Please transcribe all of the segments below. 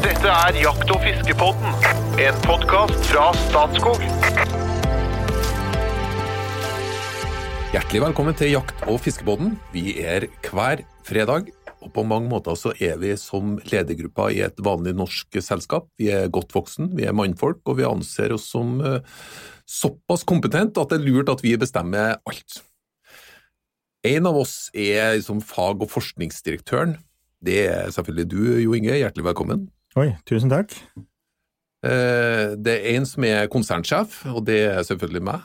Dette er Jakt- og fiskepodden, en podkast fra Statskog. Hjertelig velkommen til Jakt- og fiskepodden. Vi er hver fredag, og på mange måter så er vi som ledergruppa i et vanlig norsk selskap. Vi er godt voksen, vi er mannfolk, og vi anser oss som eh, såpass kompetent at det er lurt at vi bestemmer alt. En av oss er liksom fag- og forskningsdirektøren. Det er selvfølgelig du, Jo Inge. Hjertelig velkommen. Oi, tusen takk. Eh, Det er en som er konsernsjef, og det er selvfølgelig meg.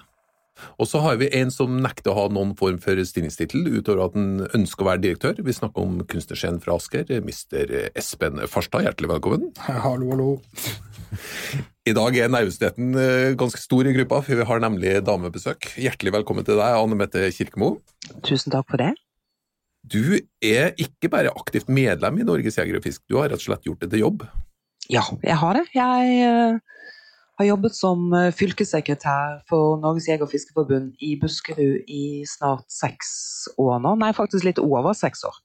Og så har vi en som nekter å ha noen form for stillingstittel, utover at han ønsker å være direktør. Vi snakker om kunstnerscenen fra Asker, Mr. Espen Farstad. Hjertelig velkommen. Hallo, hallo. I dag er nervøsiteten eh, ganske stor i gruppa, for vi har nemlig damebesøk. Hjertelig velkommen til deg, Anne Mette Kirkemo. Tusen takk for det. Du er ikke bare aktivt medlem i Norges Jeger og Fisk, du har rett og slett gjort det til jobb. Ja, jeg har det. Jeg eh, har jobbet som eh, fylkessekretær for Norges Jeger- og Fiskerforbund i Buskerud i snart seks år nå. Nei, faktisk litt over seks år.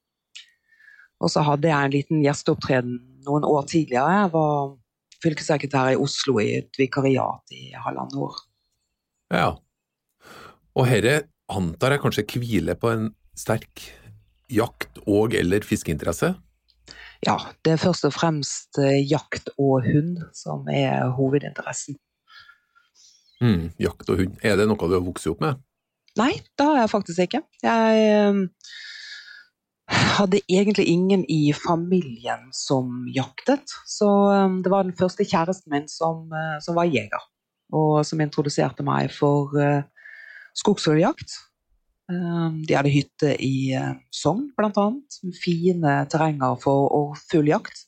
Og så hadde jeg en liten gjesteopptreden noen år tidligere. Jeg var fylkessekretær i Oslo i et vikariat i halvannet år. Ja. Og herre antar jeg kanskje hviler på en sterk jakt- og- eller fiskeinteresse? Ja, det er først og fremst eh, jakt og hund som er hovedinteressen. Mm, jakt og hund. Er det noe du har vokst opp med? Nei, det har jeg faktisk ikke. Jeg eh, hadde egentlig ingen i familien som jaktet, så eh, det var den første kjæresten min som, som var jeger, og som introduserte meg for skogsfugljakt. Eh, de hadde hytte i uh, Sogn, annet. Fine terrenger for og fugljakt.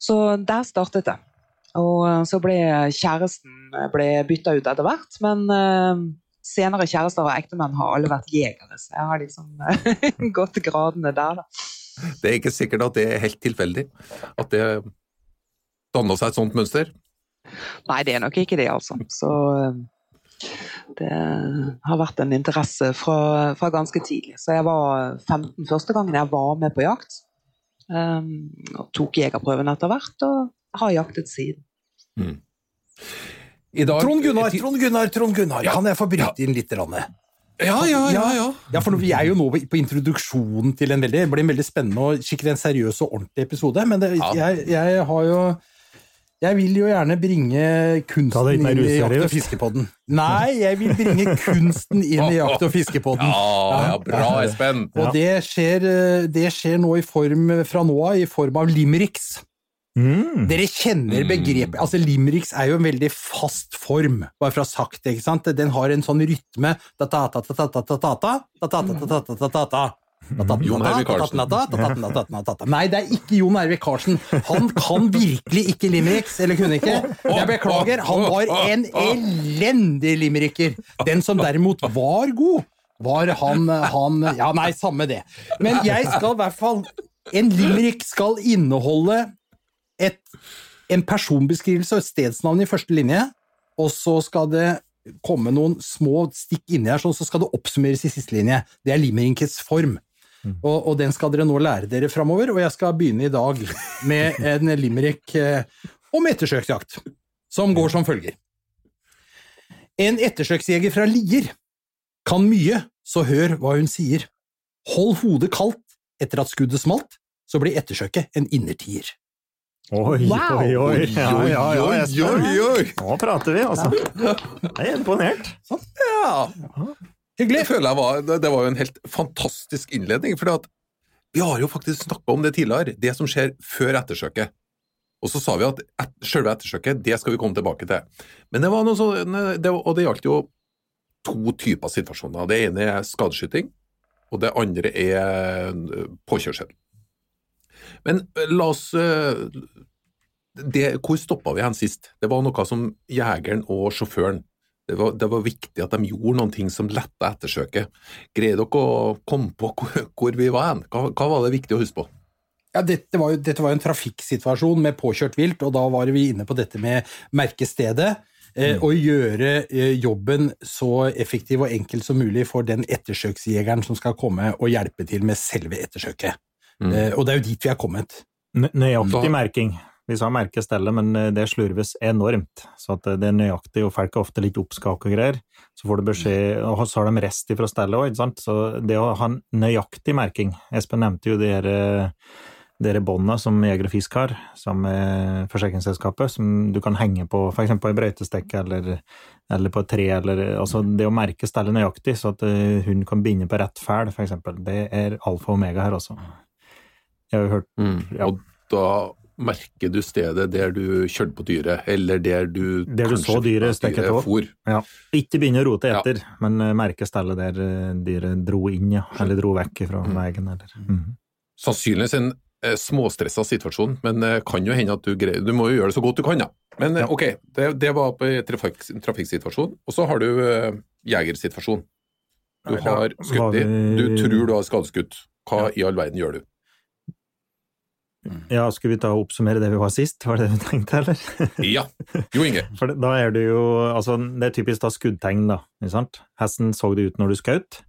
Så der startet det. Og eh, så ble kjæresten ble bytta ut etter hvert, men eh, senere kjærester og ektemenn har alle vært jegere, så jeg har liksom eh, gått gradene der, da. Det er ikke sikkert at det er helt tilfeldig, at det danna seg et sånt mønster. Nei, det er nok ikke det, altså. Så eh, det har vært en interesse fra, fra ganske tidlig. Så jeg var 15 første gangen jeg var med på jakt. Um, og tok jegerprøven etter hvert, og har jaktet siden. I dag Trond Gunnar, Trond Gunnar, Trond Gunnar. Kan jeg få bryte inn litt? Ranne? Ja, ja, ja. ja. Ja, for Vi er jo nå på introduksjonen til en veldig, det blir en veldig spennende og skikkelig en seriøs og ordentlig episode. Men det, Ja. jeg, jeg har jo Jeg vil jo gjerne bringe kunsten inn i jakt- og fiskepodden. Nei, jeg vil bringe kunsten inn i jakt- og fiskepodden. Ja, ja, bra, Espen. Og det skjer, eh, det skjer nå i form, fra nå av i form av limericks. Mm. Dere kjenner begrepet altså Limericks er jo en veldig fast form, bare for å ha sagt det. ikke sant? Den har en sånn rytme Jon Hervik Karlsen. Nei, det er ikke Jon Hervik Karlsen. Han kan virkelig ikke limericks, eller kunne ikke. Jeg beklager, han var en elendig limericker. Den som derimot var god, var han, han Ja, nei, samme det. Men jeg skal i hvert fall En limerick skal inneholde et, en personbeskrivelse og et stedsnavn i første linje, og så skal det komme noen små stikk inni her, sånn så skal det oppsummeres i siste linje. Det er limerickets form. Og, og den skal dere nå lære dere framover, og jeg skal begynne i dag med en limerick eh, om ettersøksjakt, som går som følger. En ettersøksjeger fra Lier kan mye, så hør hva hun sier. Hold hodet kaldt etter at skuddet smalt, så blir ettersøket en innertier. Oi, Wow! oi, oi. Ja, ja, ja, oi, oi, oi, oi. Nå prater vi, altså. Jeg er imponert. Ja. Hyggelig! Det var, det var jo en helt fantastisk innledning, for vi har jo faktisk snakka om det tidligere, det som skjer før ettersøket. Og så sa vi at et, selve ettersøket, det skal vi komme tilbake til. Men det var noe sånn, og det gjaldt jo to typer situasjoner. Det ene er skadeskyting, og det andre er eh, påkjørsel. Men eh, la oss eh, det, Hvor stoppa vi hen sist? Det var noe som jegeren og sjåføren det var, det var viktig at de gjorde noen ting som letta ettersøket. Greier dere å komme på hvor, hvor vi var hen? Hva, hva var det viktig å huske på? Ja, dette var, jo, dette var en trafikksituasjon med påkjørt vilt, og da var vi inne på dette med merkestedet. Eh, og gjøre eh, jobben så effektiv og enkel som mulig for den ettersøksjegeren som skal komme og hjelpe til med selve ettersøket. Mm. Eh, og det er jo dit vi er kommet. Nø- Nøyaktig merking. Vi sa merkestelle, men eh, det slurves enormt. Så eh, det er nøyaktig, og folk er ofte litt oppskak og greier. Så får du beskjed, og så har de rest ifra stellet òg, ikke sant. Så det å ha en nøyaktig merking Espen nevnte jo de her eh, dere båndene som Jeger og Fisk har, som er forsikringsselskapet, som du kan henge på f.eks. på ei brøytestekke eller, eller på et tre, eller altså det å merke stellet nøyaktig, så at hunden kan binde på rett fæl, f.eks. Det er alfa og omega her også. Jeg har jo hørt Mm. Ja. Og da merker du stedet der du kjørte på dyret, eller der du Der du så dyret stikke tå. Ja. Ikke begynne å rote Ja. etter, men eh, merke stedet der eh, dyret dro inn, ja. Eller dro vekk fra Mm. veien, eller Mhm. Sannsynligvis en eh, småstressa situasjon, men det kan jo hende at du greier Du må jo gjøre det så godt du kan, da. Men eh, Ja. ok, det, det var på trafik, trafikksituasjon. Og så har du eh, jegersituasjon. Du har skutt i, du tror du har skadeskutt. Hva i all verden gjør du? Ja, skulle vi ta og oppsummere det vi var sist, var det det du tenkte, eller? Ja, Jo Inge. For da er det jo Altså, det er typisk da skuddtegn, da, ikke sant? Hesten så det ut når du skjøt.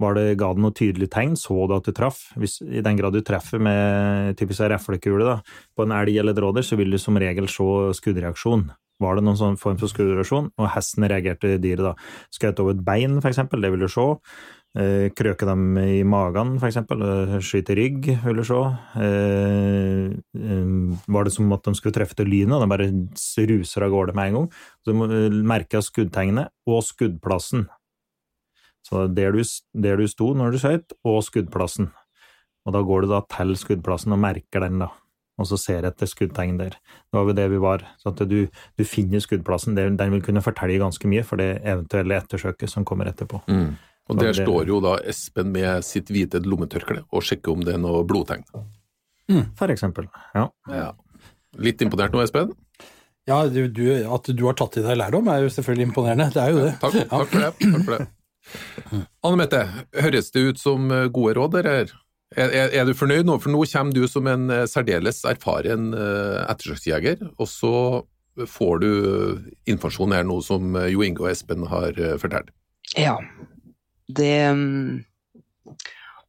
Var det, ga det noe tydelig tegn? Så du at du traff? Hvis, I den grad du treffer med typisk en reflekule da, på en elg eller et rådyr, så vil du som regel se skuddreaksjon. Var det noen sånn form for skuddreaksjon, og hesten reagerte dyret da? Skjøt over et bein, for eksempel, det vil du se. Eh, krøke dem i magen, eksempel. eh, Skyte rygg, du se. Eh, var det som at de skulle treffe til lynet, de bare ruser av gårde med en gang. Så må eh, merke skuddtegnet og skuddplassen. Så der du, der du sto når du skøyt, og skuddplassen. Og da går du da til skuddplassen og merker den, da. Og så ser etter skuddtegn der. Det var jo det vi var. Så at du, du finner skuddplassen. Den vil kunne fortelle ganske mye for det eventuelle ettersøket som kommer etterpå. Og der står jo da Espen med sitt hvite lommetørkle og sjekker om det er noe blodtegn. For eksempel. Ja. Ja. Litt imponert nå, Espen? Ja, du, du, At du har tatt i deg lærdom, er jo selvfølgelig imponerende. Det er jo det. Takk, takk for det. Takk for det. Anne Mette, høres det ut som eh, gode råd, eller? Er, er, er du fornøyd nå? For nå kommer du som en eh, særdeles erfaren eh, ettersøksjeger, og så får du informasjon her nå som Jo Inge og Espen har fortalt. Ja. Det,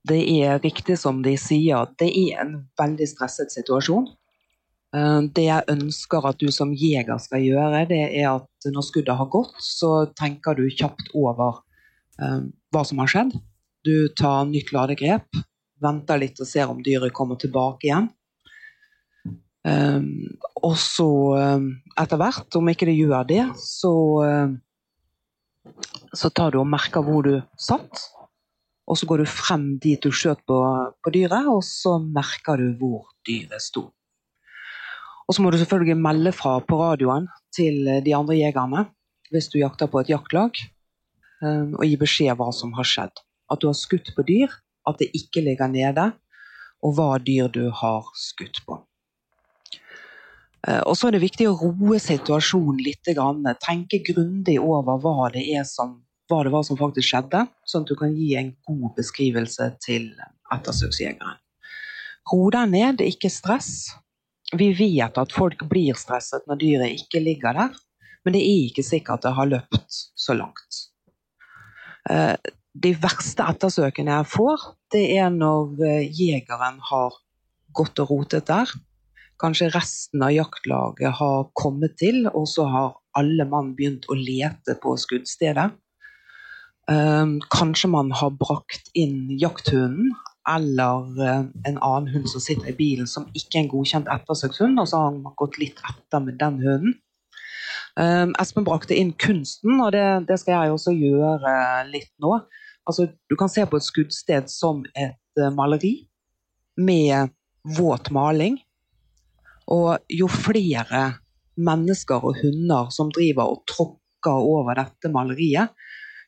det er riktig som de sier, det er en veldig stresset situasjon. Eh, Det jeg ønsker at du som jeger skal gjøre, det er at når skuddet har gått, så tenker du kjapt over eh, hva som har skjedd. Du tar nytt ladegrep, venter litt og ser om dyret kommer tilbake igjen. Eh, og så, etter hvert, om ikke det gjør det, så så tar du og merker hvor du satt, og så går du frem dit du skjøt på, på dyret, og så merker du hvor dyret sto. Og så må du selvfølgelig melde fra på radioen til de andre jegerne hvis du jakter på et jaktlag, eh, og gi beskjed hva som har skjedd. At du har skutt på dyr, at det ikke ligger nede, og hva dyr du har skutt på. Eh, Og så er det viktig å roe situasjonen litt. Tenke grundig over hva det, som, hva det var som faktisk skjedde, sånn at du kan gi en god beskrivelse til ettersøksjegeren. Ro deg ned, ikke stress. Vi vet at folk blir stresset når dyret ikke ligger der, men det er ikke sikkert det har løpt så langt. Eh, De verste ettersøkene jeg får, det er når eh, jegeren har gått og rotet der, kanskje resten av jaktlaget har kommet til, og så har alle mann begynt å lete på skuddstedet. Um, kanskje man har brakt inn jakthunden eller eh, en annen hund som sitter i bilen som ikke er en godkjent ettersøkshund, og så har man gått litt etter med den hunden. Um, Espen brakte inn kunsten, og det, det skal jeg også gjøre litt nå. Altså, du kan se på et skuddsted som et eh, maleri med våt maling. Og jo flere mennesker og hunder som driver og tråkker over dette maleriet,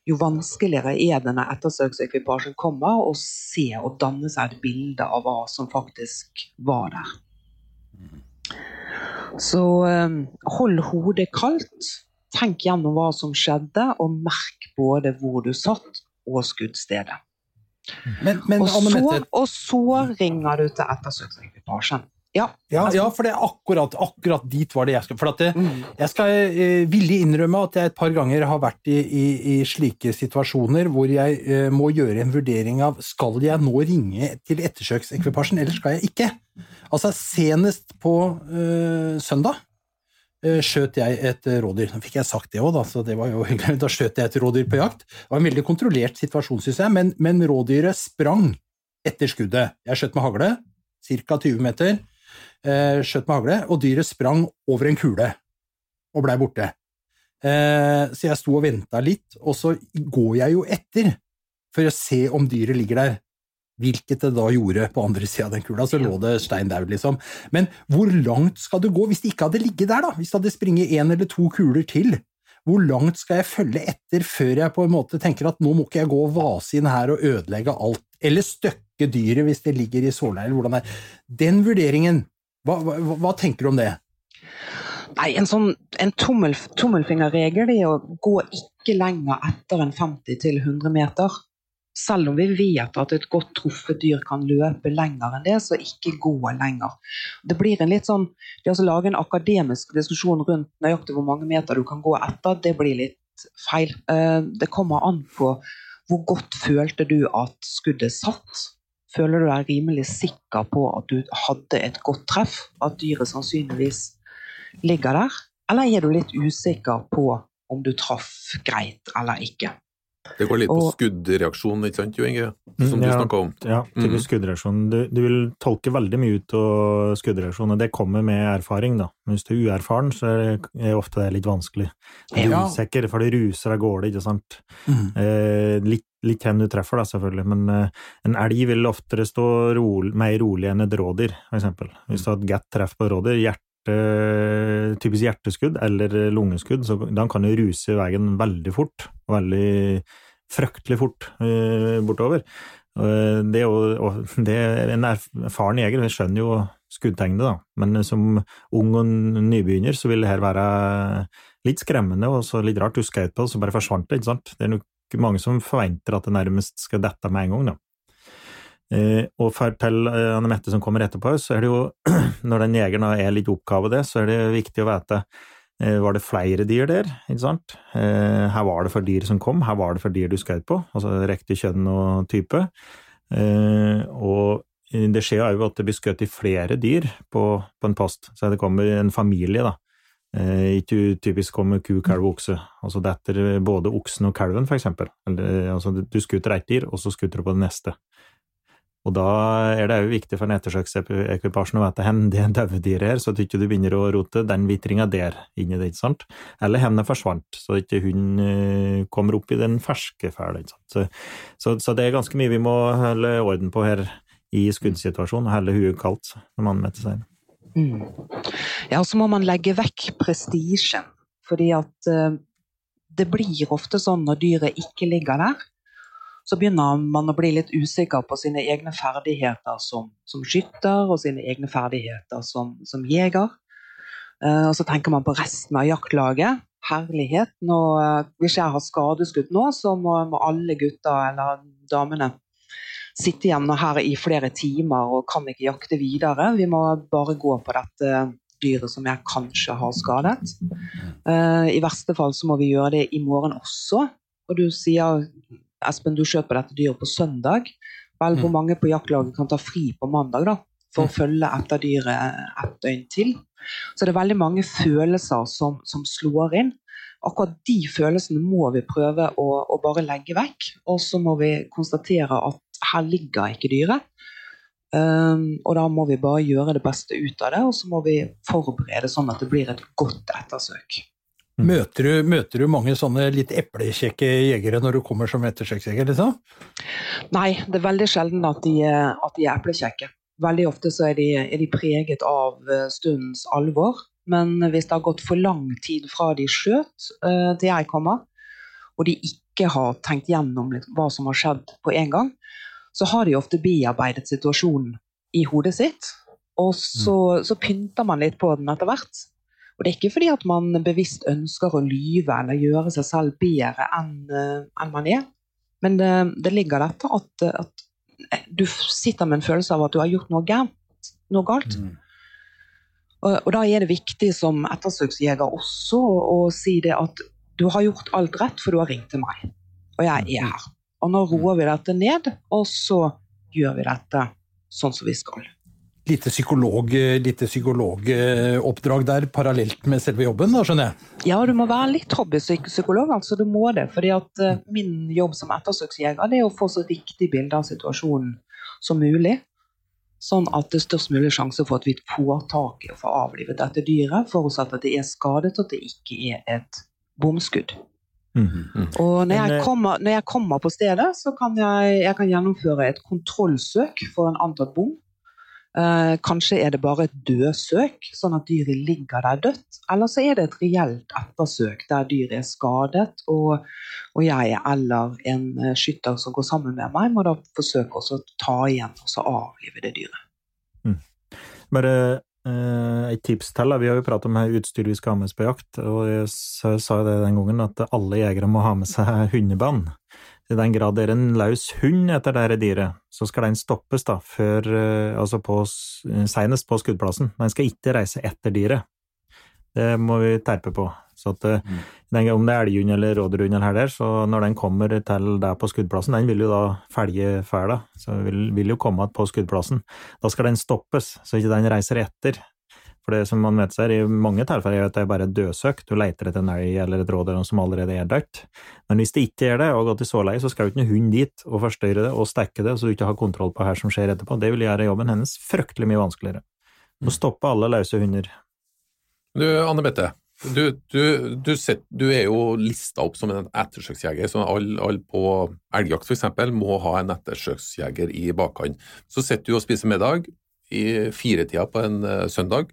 jo vanskeligere er det når ettersøksekvipasjen kommer, og ser og danne seg et bilde av hva som faktisk var der. Så eh, hold hodet kaldt. Tenk gjennom hva som skjedde, og merk både hvor du satt og skuddstedet. Men, men Og så, og så ringer du til ettersøksekvipasjen. Ja. ja, ja, for det er akkurat, akkurat dit var det jeg skal. For at det, Mm. jeg skal eh, villig innrømme at jeg et par ganger har vært i, i, i slike situasjoner hvor jeg eh, må gjøre en vurdering av skal jeg nå ringe til ettersøksekvipasjen, eller skal jeg ikke? Altså, senest på eh, søndag øh, skjøt jeg et rådyr. Nå fikk jeg sagt det òg, da, så det var jo hyggelig. Da skjøt jeg et rådyr på jakt. Det var en veldig kontrollert situasjon, syns jeg, men, men rådyret sprang etter skuddet. Jeg skjøt med hagle, ca. 20 meter. Eh, skjøt med hagle, og dyret sprang over en kule og blei borte. Eh, så jeg sto og venta litt, og så går jeg jo etter for å se om dyret ligger der. Hvilket det da gjorde på andre sida av den kula, så lå det stein der, liksom. Men hvor langt skal du gå hvis det ikke hadde ligget der, da? Hvis det hadde springet én eller to kuler til? Hvor langt skal jeg følge etter før jeg på en måte tenker at nå må ikke jeg gå og vase inn her og ødelegge alt, eller støkke dyret hvis det ligger i sårleir. Den vurderingen, hva, hva, hva tenker du om det? Nei, en sånn en tommel, tommelfingerregel er å gå ikke lenger etter enn 50-100 meter. Selv om vi vet at et godt truffet dyr kan løpe lenger enn det, så ikke gå lenger. Det blir en litt sånn, det å lage en akademisk diskusjon rundt nøyaktig hvor mange meter du kan gå etter, det blir litt feil. Eh, det kommer an på hvor godt følte du at skuddet satt. Føler du deg rimelig sikker på at du hadde et godt treff? At dyret sannsynligvis ligger der? Eller er du litt usikker på om du traff greit eller ikke? Det går litt på Og- skuddreaksjon, ikke sant, Jo Inge? som Som du ja. snakka om. Ja, typisk mm. skuddreaksjon. Du, du vil tolke veldig mye ut av skuddreaksjon, og det kommer med erfaring, da. Men hvis du er uerfaren, så er det ofte det litt vanskelig. Du er Ja. usikker, for det ruser av gårde, ikke sant. Mm. Eh, litt, litt hvem du treffer, da, selvfølgelig, men uh, en elg vil oftere stå rolig, mer rolig enn et rådyr, for eksempel. Hvis du har et godt treff på rådyr, hjerte, typisk hjerteskudd eller lungeskudd, så de kan jo ruse veien veldig fort, veldig fryktelig fort eh, bortover. Eh, Det er jo det er en erfaren jeger jeg skjønner jo skuddtegnet, da, men som ung og nybegynner så vil det her være litt skremmende og så litt rart. Du skjøt på det, så bare forsvant det, ikke sant. Det er nok mange som forventer at det nærmest skal dette med en gang, da. Eh, og til eh, Anne Mette som kommer etterpå, så er det jo, når den jegeren er litt oppgave det, så er det viktig å vite eh, var det flere dyr der, ikke sant? Her var det for dyr som kom, her var det for dyr du skjøt på, altså riktig kjønn og type. Og det skjer jo at det blir skutt i flere dyr på, på en post, så det kommer en familie, da. Ikke typisk kommer ku, kalv og okse. Altså detter både oksen og kalven, for eksempel. Eller, altså, du skuter ett dyr, og så skuter du på det neste. Og da er det òg viktig for en ettersøksekvipasjen å vite hvor det døde dyret er, så at du ikke begynner å rote den vitringa der inni det, ikke sant? Eller hvor det forsvant, så ikke hun eh, kommer opp i den ferske fæle, ikke? Så, så, det er ganske mye vi må holde orden på her i skuddsituasjonen, og holde huet kaldt når man møter seg. Mm. Ja, og så må man legge vekk prestisjen. Fordi at eh, det blir ofte sånn når dyret ikke ligger der, så begynner man å bli litt usikker på sine egne ferdigheter som, som skytter og sine egne ferdigheter som, som jeger. Eh, og så tenker man på resten av jaktlaget. Herlighet. Nå, eh, hvis jeg har skadeskudd nå, så må, må alle gutta eller damene sitte igjen her i flere timer og kan ikke jakte videre. Vi må bare gå på dette dyret som jeg kanskje har skadet. Eh, I verste fall så må vi gjøre det i morgen også. Og du sier, Espen, du kjøper dette dyret på søndag. Vel, hvor Mm. mange på jaktlaget kan ta fri på mandag da, for å følge etter dyret et døgn til? Så det er veldig mange følelser som, som slår inn. Akkurat de følelsene må vi prøve å, å bare legge vekk. Og så må vi konstatere at her ligger ikke dyret. Um, og da må vi bare gjøre det beste ut av det, og så må vi forberede sånn at det blir et godt ettersøk. Møter du, møter du mange sånne litt eplekjekke jegere når du kommer som ettersøksjeger, liksom? Nei, det er veldig sjelden at de, er- at de er eplekjekke. Veldig ofte så er de, er de preget av eh, stundens alvor. Men hvis det har gått for lang tid fra de skjøt uh, til jeg kommer, og de ikke har tenkt gjennom litt hva som har skjedd på en gang, så har de ofte bearbeidet situasjonen i hodet sitt. Og så, så pynter man litt på den etter hvert. Og det er ikke fordi at man bevisst ønsker å lyve eller gjøre seg selv bedre enn en man er. Men det, det ligger dette at, at du sitter med en følelse av at du har gjort noe galt. Noe galt. Og, og da er det viktig som ettersøksjeger også å, å si det at du har gjort alt rett, for du har ringt til meg. Og jeg er her. Og nå roer vi dette ned, og så gjør vi dette sånn som vi skal. Lite, psykolog, lite psykologoppdrag der parallelt med selve jobben, da, skjønner jeg? Ja, du må være litt hobbypsykolog, altså. Du må det. fordi at uh, min jobb som ettersøksjeger det er å få så riktig bilde av situasjonen som mulig. Sånn at det er størst mulig sjanse for at vi får tak i å få avlivet dette dyret, forutsatt at det er skadet og at det ikke er et bomskudd. Mhm. Og når jeg, eh, kommer, når jeg kommer på stedet, så kan jeg, jeg kan gjennomføre et kontrollsøk for en antatt bom. Eh, kanskje er det bare et dødsøk, sånn at dyret ligger der dødt. Eller så er det et reelt ettersøk der dyret er skadet, og, og jeg eller en eh, skytter som går sammen med meg, må da forsøke å ta igjen og så avlive det dyret. Bare eh, et tips til. Vi har jo pratet om utstyr vi skal ha med oss på jakt, og jeg sa det den gangen at alle jegere må ha med seg hundebånd. I den grad det er en løs hund etter dette dyret, så skal den stoppes da, før, eh, altså på, senest på skuddplassen. Den skal ikke reise etter dyret. Det må vi terpe på. Så at, mm. den, om det er elghund eller rådyrhund eller her der, så når den kommer til deg på skuddplassen, den vil jo da felge fæla, så vil, vil jo komme på skuddplassen. Da skal den stoppes, så ikke den reiser etter. For det som man vet seg, i mange tilfeller er at det er bare dødsøk. Du leter etter en elg eller et rådyr som allerede er dødt. Men hvis det ikke er det, og har gått i såleie, så skal jo ikke en hund dit og forstyrre det og stekke det, så du ikke har kontroll på hva som skjer etterpå. Det vil gjøre jobben hennes fryktelig mye vanskeligere. Å stoppe alle løse hunder. Du, Anne Bette, du, du, du, set, du er jo lista opp som en ettersøksjeger, så alle all på elgjakt f.eks. må ha en ettersøksjeger i bakhånd. Så sitter du og spiser middag i firetida på en eh, søndag,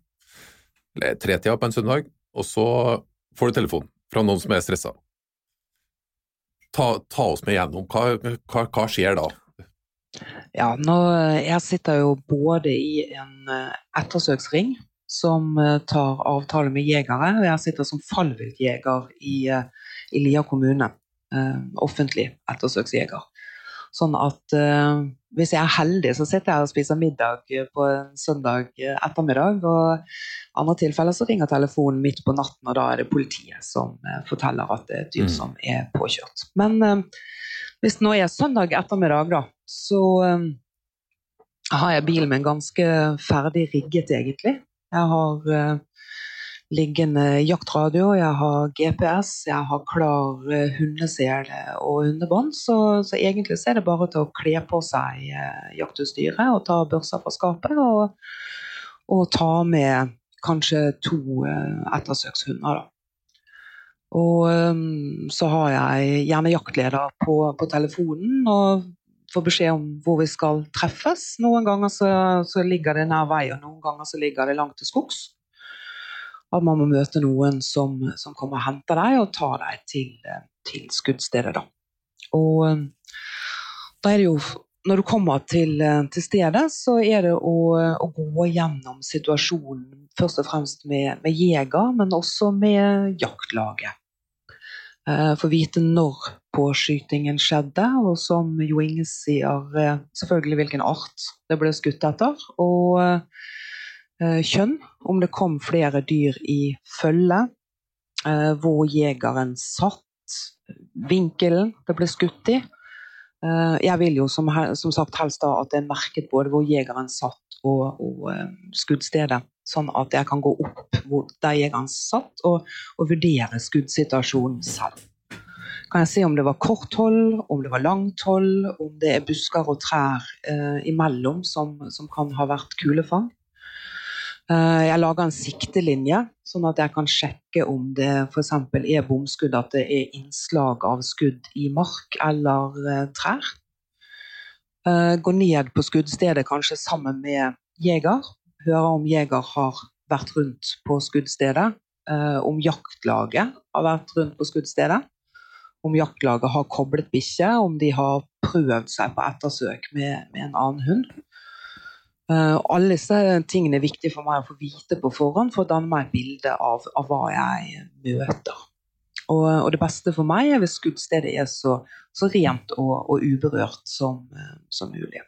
eller tretida på en søndag, og så får du telefon fra noen som er stressa. Ta, ta oss med gjennom. Hva, hva, hva skjer da? Ja, nå, jeg sitter jo både i en eh, ettersøksring som eh, tar avtale med jegere, og jeg sitter som fallviltjeger i, eh, i Lia kommune. Offentlig ettersøksjeger. Sånn at hvis jeg er heldig, så sitter jeg og spiser middag eh, på en søndag eh, ettermiddag. Og andre tilfeller så ringer telefonen midt på natten, og da er det politiet som eh, forteller at det er et dyr Mm. som er påkjørt. Men hvis hvis nå er søndag ettermiddag, da, så eh, har jeg bilen min ganske ferdig rigget, egentlig. Jeg har eh, liggende jaktradio, jeg har GPS, jeg har klar hundesel hundesele og hundebånd. Så, så egentlig så er det bare til å kle på seg eh, jaktutstyret og ta børsa fra skapet og, og ta med kanskje to eh, ettersøkshunder, da. Og så har jeg gjerne jaktleder på, på telefonen og får beskjed om hvor vi skal treffes. Noen ganger så, så ligger det nær vei, og noen ganger så ligger det langt til skogs. At man må møte noen som, som kommer og henter deg og tar deg til, eh, til skuddstedet. Da. Og um, da er det jo Når du kommer til, eh, til stedet, så er det å, å gå gjennom situasjonen først og fremst med, med jeger, men også med jaktlaget. Eh, Få vite når påskytingen skjedde, og som Jo Inge sier, eh, selvfølgelig hvilken art det ble skutt etter. Og eh, kjønn, om det kom flere dyr i følge. eh, Hvor jegeren satt, vinkelen det ble skutt i. Eh, Jeg vil jo som, som sagt helst da at det er merket både hvor jegeren satt og, og eh, skuddstedet, sånn at jeg kan gå opp der jegeren satt og, og vurdere skuddsituasjonen selv. Kan jeg se om det var kort hold, om det var langt hold, om det er busker og trær eh, imellom som, som kan ha vært kulefang. Eh, jeg lager en siktelinje, sånn at jeg kan sjekke om det f.eks. er bomskudd, at det er innslag av skudd i mark eller eh, trær. Eh, gå ned på skuddstedet kanskje sammen med jeger. Høre om jeger har vært rundt på skuddstedet. Om jaktlaget har vært rundt på skuddstedet. Om jaktlaget har koblet bikkje, om de har prøvd seg på ettersøk med, med en annen hund. Eh, alle disse tingene er viktige for meg å få vite på forhånd for å danne meg et bilde av, av hva jeg møter. Og, og det beste for meg er hvis skuddstedet er så, så rent og, og uberørt som, eh, som mulig.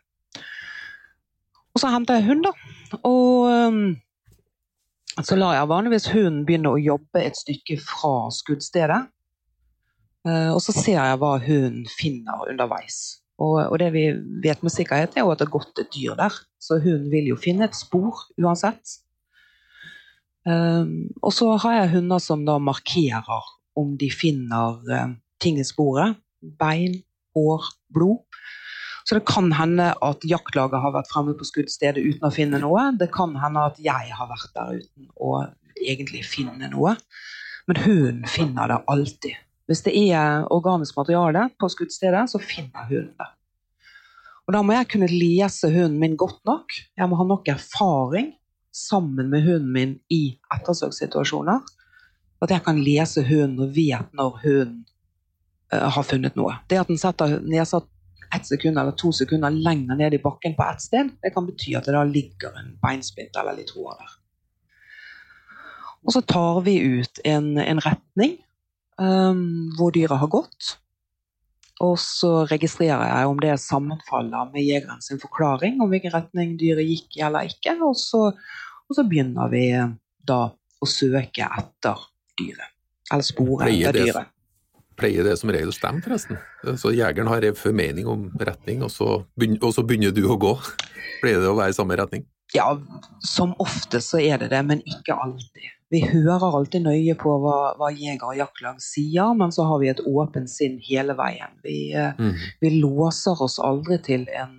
Og så henter jeg hund, da. Og eh, så lar jeg vanligvis hunden begynne å jobbe et stykke fra skuddstedet. Og så ser jeg hva hunden finner underveis. Og, og det vi vet med sikkerhet, er jo at det har gått et dyr der. Så hunden vil jo finne et spor uansett. Um, og så har jeg hunder som da markerer om de finner uh, ting i sporet. Bein, hår, blod. Så det kan hende at jaktlaget har vært fremme på skuddstedet uten å finne noe. Det kan hende at jeg har vært der uten å egentlig finne noe. Men hunden finner det alltid. Hvis det er organisk materiale på skuddstedet, så finner hunden det. Og Da må jeg kunne lese hunden min godt nok. Jeg må ha nok erfaring sammen med hunden min i ettersøkssituasjoner. At jeg kan lese hunden og vet når hunden uh, har funnet noe. Det at den setter nedsatt ett sekund eller to sekunder lenger ned i bakken på ett sted, det kan bety at det da ligger en beinspint eller litt hår der. Og så tar vi ut en, en retning um, hvor dyret har gått. Og så registrerer jeg om det sammenfaller med jegeren sin forklaring om hvilken retning dyret gikk eller ikke. Og så, og så begynner vi da å søke etter dyret. Eller sporet etter dyret. Pleier det som regel stemme, forresten? Så jegeren har en formening om retning, og så, begynner, og så begynner du å gå? Pleier det å være i samme retning? Ja, som ofte så er det det, men ikke alltid. Vi hører alltid nøye på hva, hva jeger og jaktlag sier, men så har vi et åpent sinn hele veien. Vi, mm. vi låser oss aldri til en,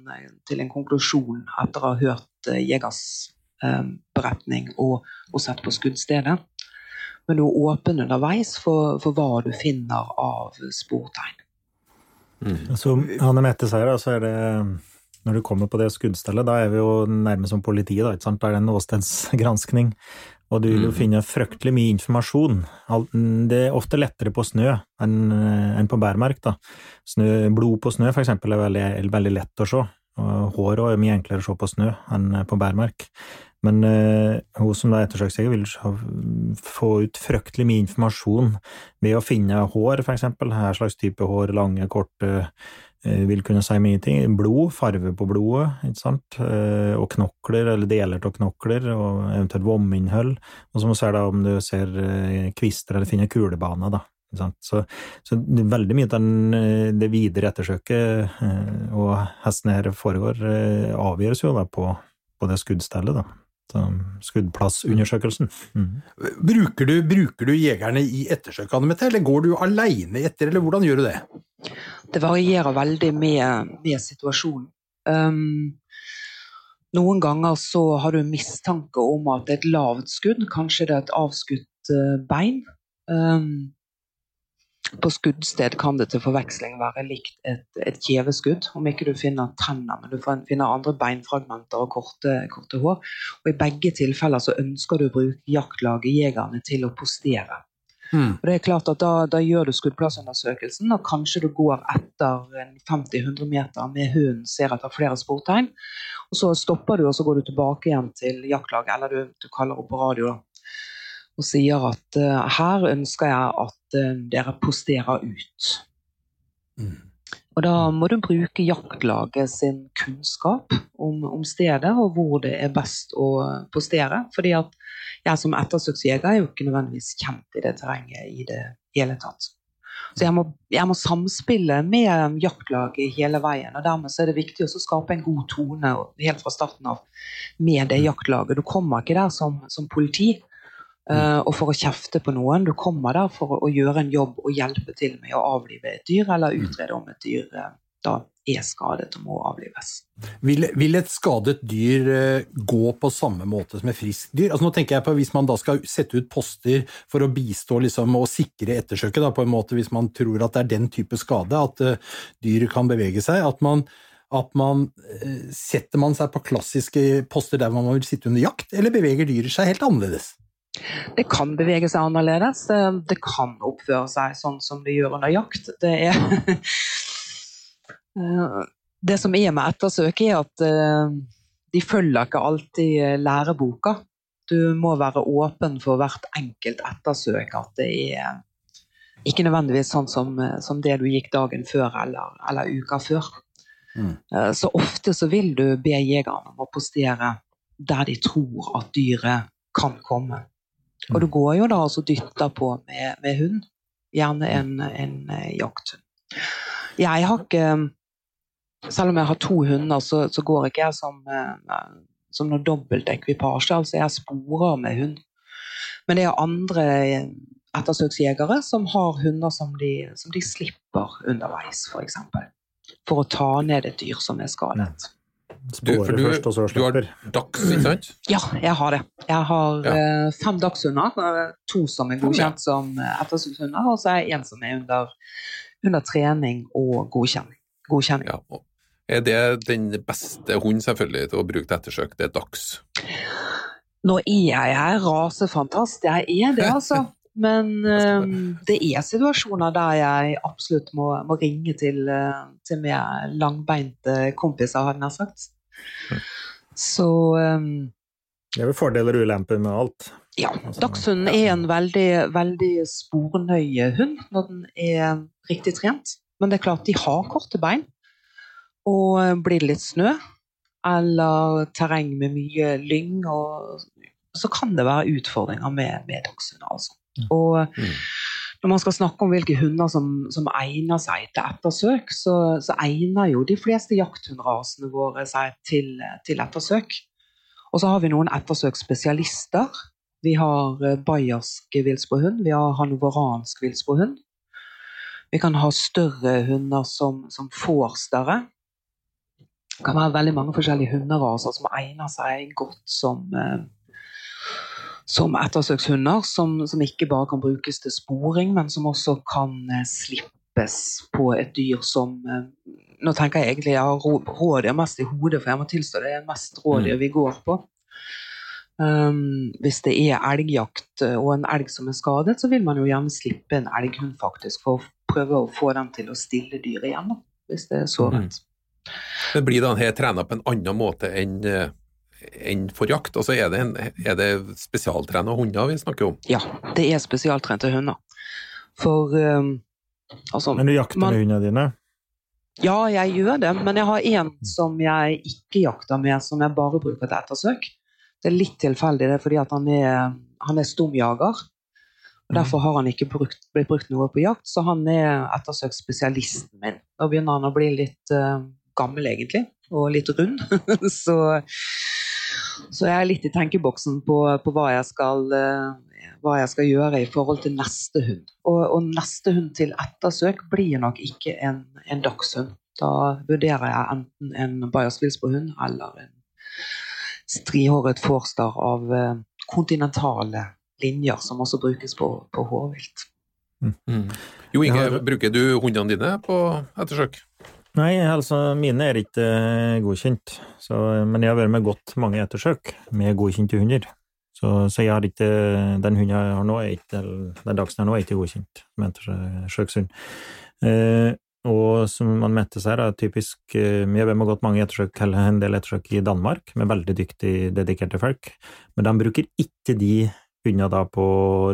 til en, konklusjon etter å ha hørt eh, jegers eh, beretning og, og, sett på skuddstedet. Men du er åpen underveis for, for hva du finner av sportegn. Mm. Som Hanne Mette sier, så er det når du kommer på det skuddstellet, da er vi jo nærmest som politiet. Da, ikke sant? Da er det en åstedsgranskning. Og du vil jo mm. finne fryktelig mye informasjon. Det er ofte lettere på snø enn på bærmark. da. Snø, blod på snø, for eksempel, er veldig, veldig lett å se. Hår er mye enklere å se på snø enn på bærmark. Men uh, hun som er ettersøksjeger, vil få ut fryktelig mye informasjon ved å finne hår, for eksempel. Her slags type hår, lange, korte vil kunne si mye ting. Blod, farve på blodet, ikke sant, eh, og knokler, eller deler av knokler, og eventuelt vominnhold. Og så må du se da om du ser eh, kvister eller finner kulebane, da. Så, så, veldig mye av det videre ettersøket og hesten her foregår, avgjøres jo da på, på det skuddstellet, da. Så, skuddplassundersøkelsen. Mm. Bruker, du, bruker, du, jegerne i ettersøkene, eller går du aleine etter, eller hvordan gjør du det? Det varierer veldig med, med situasjonen. Um, noen ganger så har du mistanke om at det er et lavt skudd, kanskje det er et avskutt uh, bein. Um, på skuddsted kan det til forveksling være likt et, et kjeveskudd, om ikke du finner tenner, men du finner andre beinfragmenter og korte, korte hår. Og I begge tilfeller så ønsker du å bruke jaktlaget, jegerne, til å postere. Mm. Og det er klart at da, da, gjør du skuddplassundersøkelsen, og kanskje du går etter 50-100 meter med hunden, ser etter flere sportegn. Og så stopper du, og så går du tilbake igjen til jaktlaget, eller du, du kaller opp på radio og sier at uh, her ønsker jeg at uh, dere posterer ut. Mm. Og da må du bruke jaktlaget sin kunnskap om, om, stedet og hvor det er best å postere. fordi at jeg som ettersøksjeger er jo ikke nødvendigvis kjent i det terrenget i det hele tatt. Så jeg må, jeg må samspille med jaktlaget hele veien. og Dermed er det viktig å skape en god tone helt fra starten av med det jaktlaget. Du kommer ikke der som, som politi og for å kjefte på noen. Du kommer der for å, gjøre en jobb og hjelpe til med å avlive et dyr eller utrede om et dyr uh, da er skadet og må avlives. Vil, vil et skadet dyr uh, gå på samme måte som et friskt dyr? Altså, nå tenker jeg på Hvis man da skal sette ut poster for å bistå liksom, og sikre ettersøket, da, på en måte hvis man tror at det er den type skade, at uh, dyr kan bevege seg, at man, at man uh, Setter man seg på klassiske poster der man vil sitte under jakt, eller beveger dyret seg helt annerledes? Det kan bevege seg annerledes. Det kan oppføre seg sånn som det gjør under jakt. Det er Eh, det som er med ettersøk, er at eh, de følger ikke alltid eh, læreboka. Du må være åpen for hvert enkelt ettersøk. At det er ikke nødvendigvis sånn som, som det du gikk dagen før eller, eller uka før. Mm. Så ofte så vil du be jegerne om å postere der de tror at dyret kan komme. Mm. Og du går jo da og dytter på med, med hund. Gjerne en, en jakthund. Jeg har ikke selv om jeg har to hunder, så, så går ikke jeg som, eh, som noe dobbeltekvipasje. Altså, jeg sporer med hund. Men det er andre eh, ettersøksjegere som har hunder som de, som de slipper underveis, f.eks. For, eksempel. for å ta ned et dyr som er skadet. Du, Spore for du, først, og så du har slipper. dags, ikke sant? Ja, jeg har det. Jeg har Ja. eh, fem dagshunder. eh, To som er godkjent som ettersynshunder, ettersøkshunder, og så er jeg en som er under, under trening og godkjenning. godkjenning. Ja. og Er det den beste hunden selvfølgelig til å bruke til ettersøk? Det er dags. Nå er jeg jeg rasefantast, jeg er det, altså. Men eh, det er situasjoner der jeg absolutt må, må ringe til, eh, til mer langbeinte kompiser, hadde jeg nær sagt. Så um, Det er vel fordeler og ulemper med alt. ja, dagshunden er en veldig, veldig spornøye hund når den er riktig trent. Men det er klart, de har korte bein. Og eh, blir det litt snø, eller terreng med mye lyng, og, så kan det være utfordringer med, med dagshunder. Altså. Og Mm. når man skal snakke om hvilke hunder som, som egner seg til ettersøk, så, så egner jo de fleste jakthundrasene våre seg til, til ettersøk. Og så har vi noen ettersøksspesialister. Vi har eh, bayersk villsbåhund, vi har hanoveransk villsbåhund. Vi kan ha større hunder som, som forstere. Det kan være veldig mange forskjellige hunderaser som egner seg godt som, eh, som ettersøkshunder, som, som ikke bare kan brukes til sporing, men som også kan eh, slippes på et dyr som eh, Nå tenker jeg egentlig jeg har rå- rådyr mest i hodet, for jeg må tilstå det er mest rådyr vi går på. Um, hvis det er elgjakt eh, og en elg som er skadet, så vil man jo gjerne slippe en elghund faktisk, for å prøve å få den til å stille dyret igjen, hvis det er såret. Men blir den her trent på en annen måte enn enn for jakt? Altså er det, en, er det spesialtrena hunder vi snakker om? Ja, det er spesialtrente hunder. For um, altså Men du jakter man- med hundene dine? Ja, jeg gjør det, men jeg har en som jeg ikke jakter med, som jeg bare bruker til ettersøk. Det er litt tilfeldig, det er fordi at han er, han er stumjager. Og Derfor har han ikke brukt, blitt brukt noe på jakt, så han er ettersøksspesialisten min. Da begynner han å bli litt uh, gammel, egentlig, og litt rund. så, så jeg er litt i tenkeboksen på, på hva, jeg skal, eh, hva jeg skal gjøre i forhold til neste hund. Og, og neste hund til ettersøk blir nok ikke en, en dagshund. Da vurderer jeg enten en Bayers eller en strihåret forster av eh, kontinentale linjer, som også brukes på, på hårvilt. Jo Inge, bruker du hundene dine på ettersøk? Nei, altså mine er ikke eh, godkjent, så, men jeg har vært med godt mange ettersøk med godkjente hunder. Så, så jeg har ikke, den hunden jeg har nå, er ikke, den dagsen jeg har nå, er ikke godkjent som ettersøkshund. Eh, og som man mente seg, er typisk Vi Jeg har vært med godt mange ettersøk, en del ettersøk i Danmark, med veldig dyktige, dedikerte folk, men de bruker ikke de hundene da på